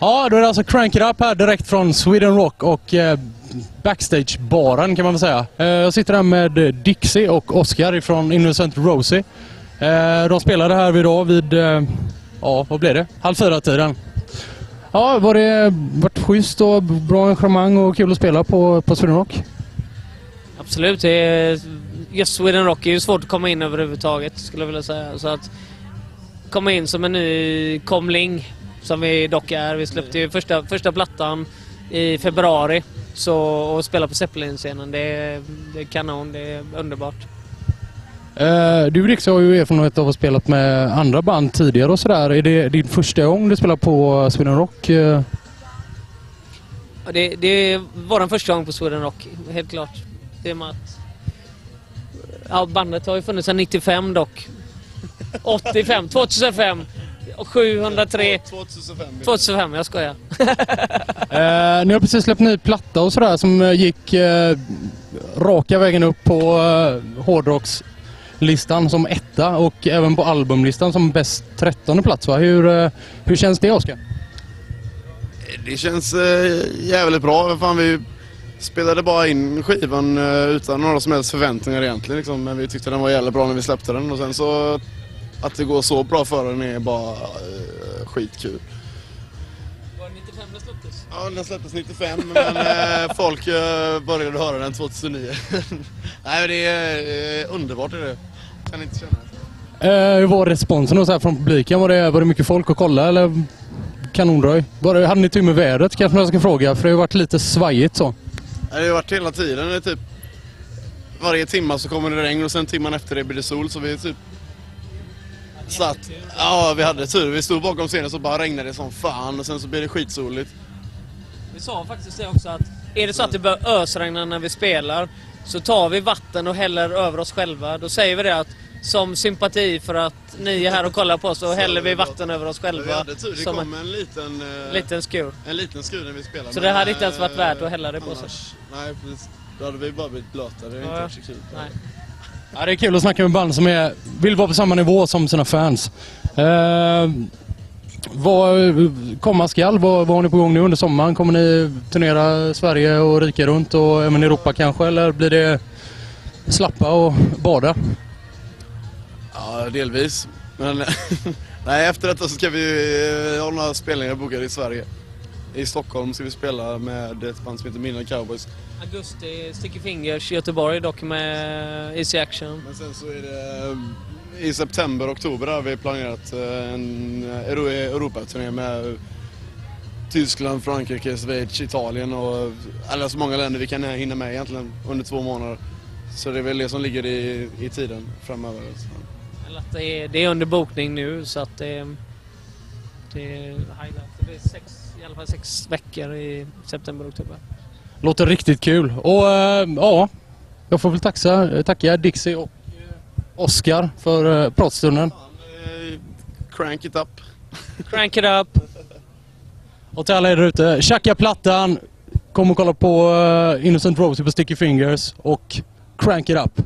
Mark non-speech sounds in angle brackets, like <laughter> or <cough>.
Ja, då är det alltså Crank It Up här direkt från Sweden Rock och eh, Backstage-baren kan man väl säga. Eh, jag sitter här med eh, Dixie och Oscar från Innocent Rosie. Eh, de spelade här idag vid, eh, ja vad blev det? Halv fyra-tiden. Ja, var det varit schysst och bra engagemang och kul att spela på, på Sweden Rock? Absolut. Det är, just Sweden Rock är ju svårt att komma in överhuvudtaget skulle jag vilja säga. Så att komma in som en ny komling, som vi dock är. Vi släppte ju första, första plattan i februari så, och spela på Zeppelin-scenen. Det, är- det är kanon, det är underbart. Eh, du Dixie har ju erfarenhet av att ha spelat med andra band tidigare och sådär. Är det din första gång du spelar på Sweden Rock? Och det, det var den första gången på Sweden Rock, helt klart. Det med att... Ja, bandet har ju funnits sedan 95 dock. 85, 2005, och 703, 2005. 2005, jag skojar. <laughs> Eh, ni har precis släppt ny platta och sådär som eh, gick eh, raka vägen upp på eh, hårdrockslistan som etta och även på albumlistan som bäst trettonde plats. Va? Hur, eh, hur känns det Oskar? Det känns eh, jävligt bra. Fan, vi spelade bara in skivan eh, utan några som helst förväntningar egentligen. Liksom. Men vi tyckte den var jävligt bra när vi släppte den. Och sen så att det går så bra för den är bara eh, skitkul. Var det 95 det släpptes? Ja, den släpptes 95 men eh, folk eh, började höra den 2009. <laughs> Nej, men det är eh, underbart är det. Kan inte känna det. Eh, hur var responsen och så här från publiken? Var det, var det mycket folk att kolla eller kanondröj? Var det, hade ni tur med vädret kanske jag ska fråga? För det har ju varit lite svajigt så. Det har ju varit hela tiden. Det är typ varje timma så kommer det regn och sen timman efter det blir det sol så vi är typ satt. Ja, vi hade tur. Vi stod bakom scenen så bara regnade det som fan och sen så blir det skitsoligt. Vi sa faktiskt det också att är det så att det börjar ösregna när vi spelar så tar vi vatten och häller över oss själva. Då säger vi det att som sympati för att ni är här och kollar på oss så häller vi vatten över oss själva. vi hade tur. Det som kom en en liten, eh, liten skur. en liten skur när vi spelade. Så det hade inte ens varit eh, värt att hälla det på sig. annars- Nej, precis. Då hade vi bara blivit blöta. Det inte Ja. varit så kul. Nej. Ja, det är kul att snacka med band som är, vill vara på samma nivå som sina fans. Eh, vad komma skall? Vad, vad har ni på gång nu under sommaren? Kommer ni turnera Sverige och rika runt och även Europa kanske? Eller blir det slappa och bada? Ja, delvis. Men <laughs> nej, efter detta så ska vi eh, ha några spelningar bokade i Sverige. I Stockholm ska vi spela med ett band som heter Midnight Cowboys. Augusti, Sticky Fingers, Göteborg dock med Easy Action. Men sen så är det eh, i september, oktober har vi planerat eh, en Euro- Europaturné med Tyskland, Frankrike, Schweiz, Italien och alla så många länder vi kan hinna med egentligen under två månader. Så det är väl det som ligger i, i tiden framöver. Eller att det är, det är under bokning nu så att det, är highlight. Det blir sex, i alla fall sex veckor i september, oktober. Låter riktigt kul. Och eh, ja, jag får väl taxa, tacka Dixie och eh, Oscar för eh, pratstunden. Crank it up. <laughs> Crank it up! Och till alla er ute, tjacka plattan, kom och kolla på Innocent Rosie på Sticky Fingers och crank it up.